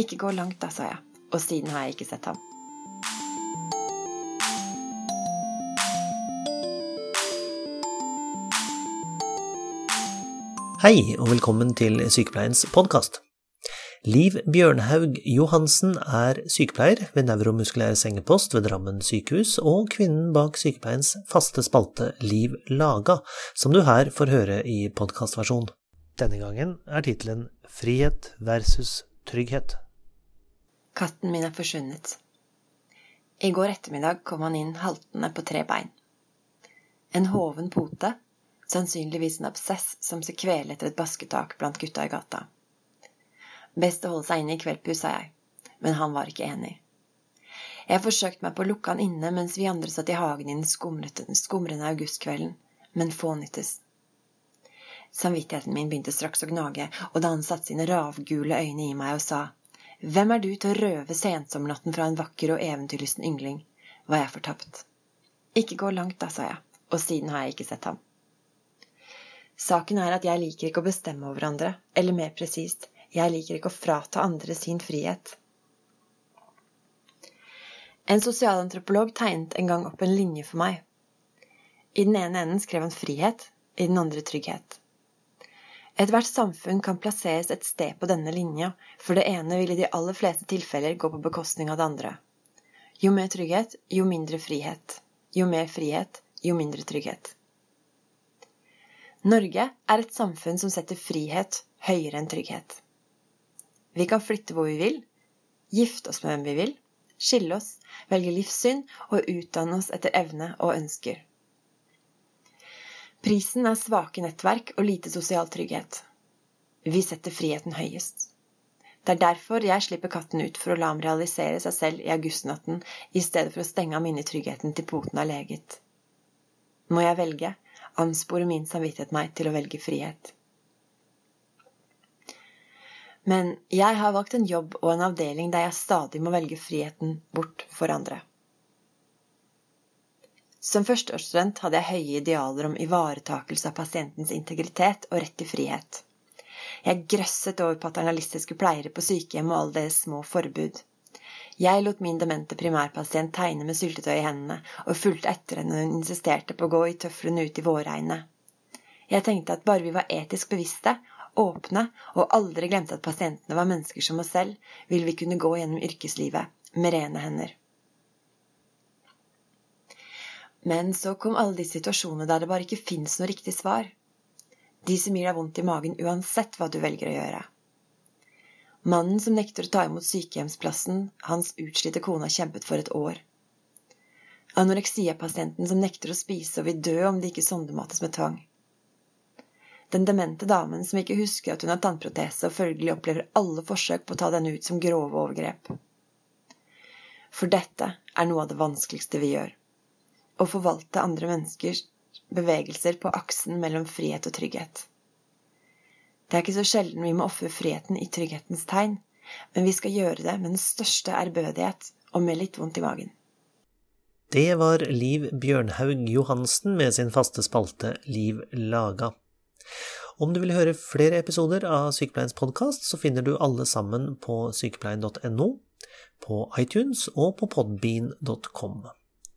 Ikke gå langt da, sa jeg, og siden har jeg ikke sett ham. Hei, og velkommen til Sykepleiens podkast. Liv Bjørnhaug Johansen er sykepleier ved nevromuskulær sengepost ved Drammen sykehus, og kvinnen bak sykepleiens faste spalte Liv Laga, som du her får høre i podkastversjon. Denne gangen er tittelen Frihet versus trygghet. Katten min er forsvunnet. I går ettermiddag kom han inn haltende på tre bein. En hoven pote, sannsynligvis en absess som ser kvele etter et basketak blant gutta i gata. Best å holde seg inne i kveldpus, sa jeg, men han var ikke enig. Jeg forsøkte meg på å lukke han inne mens vi andre satt i hagen i den skumrende augustkvelden, men få nyttes. Samvittigheten min begynte straks å gnage, og da han satte sine ravgule øyne i meg og sa Hvem er du til å røve sensommernatten fra en vakker og eventyrlysten yngling? var jeg fortapt. Ikke gå langt da, sa jeg, og siden har jeg ikke sett ham. Saken er at jeg liker ikke å bestemme over andre, eller mer presist, jeg liker ikke å frata andre sin frihet. En sosialantropolog tegnet en gang opp en linje for meg. I den ene enden skrev han frihet, i den andre trygghet. Ethvert samfunn kan plasseres et sted på denne linja, for det ene vil i de aller fleste tilfeller gå på bekostning av det andre. Jo mer trygghet, jo mindre frihet. Jo mer frihet, jo mindre trygghet. Norge er et samfunn som setter frihet høyere enn trygghet. Vi kan flytte hvor vi vil, gifte oss med hvem vi vil, skille oss, velge livssyn og utdanne oss etter evne og ønsker. Prisen er svake nettverk og lite sosial trygghet. Vi setter friheten høyest. Det er derfor jeg slipper katten ut for å la ham realisere seg selv i augustnatten, i stedet for å stenge ham inne i tryggheten til poten er leget. Må jeg velge, ansporer min samvittighet meg til å velge frihet. Men jeg har valgt en jobb og en avdeling der jeg stadig må velge friheten bort for andre. Som førsteårsstudent hadde jeg høye idealer om ivaretakelse av pasientens integritet og rett til frihet. Jeg grøsset over paternalistiske pleiere på sykehjem og alle deres små forbud. Jeg lot min demente primærpasient tegne med syltetøy i hendene, og fulgte etter henne når hun insisterte på å gå i tøflene ut i vårregnet. Jeg tenkte at bare vi var etisk bevisste åpne og aldri glemte at pasientene var mennesker som oss selv, vil vi kunne gå gjennom yrkeslivet med rene hender. Men så kom alle de situasjonene der det bare ikke fins noe riktig svar. De som gir deg vondt i magen uansett hva du velger å gjøre. Mannen som nekter å ta imot sykehjemsplassen hans utslitte kone har kjempet for et år. Anoreksiapasienten som nekter å spise og vil dø om de ikke sondemates med tvang den demente damen som ikke husker at hun har tannprotese og følgelig opplever alle forsøk på å ta denne ut som grove overgrep. For dette er noe av det vanskeligste vi gjør. Å forvalte andre menneskers bevegelser på aksen mellom frihet og trygghet. Det er ikke så sjelden vi må ofre friheten i trygghetens tegn, men vi skal gjøre det med den største ærbødighet og med litt vondt i magen. Det var Liv Bjørnhaug Johansen med sin faste spalte Liv laga. Om du vil høre flere episoder av Sykepleiens podkast, så finner du alle sammen på sykepleien.no, på iTunes og på podbean.com.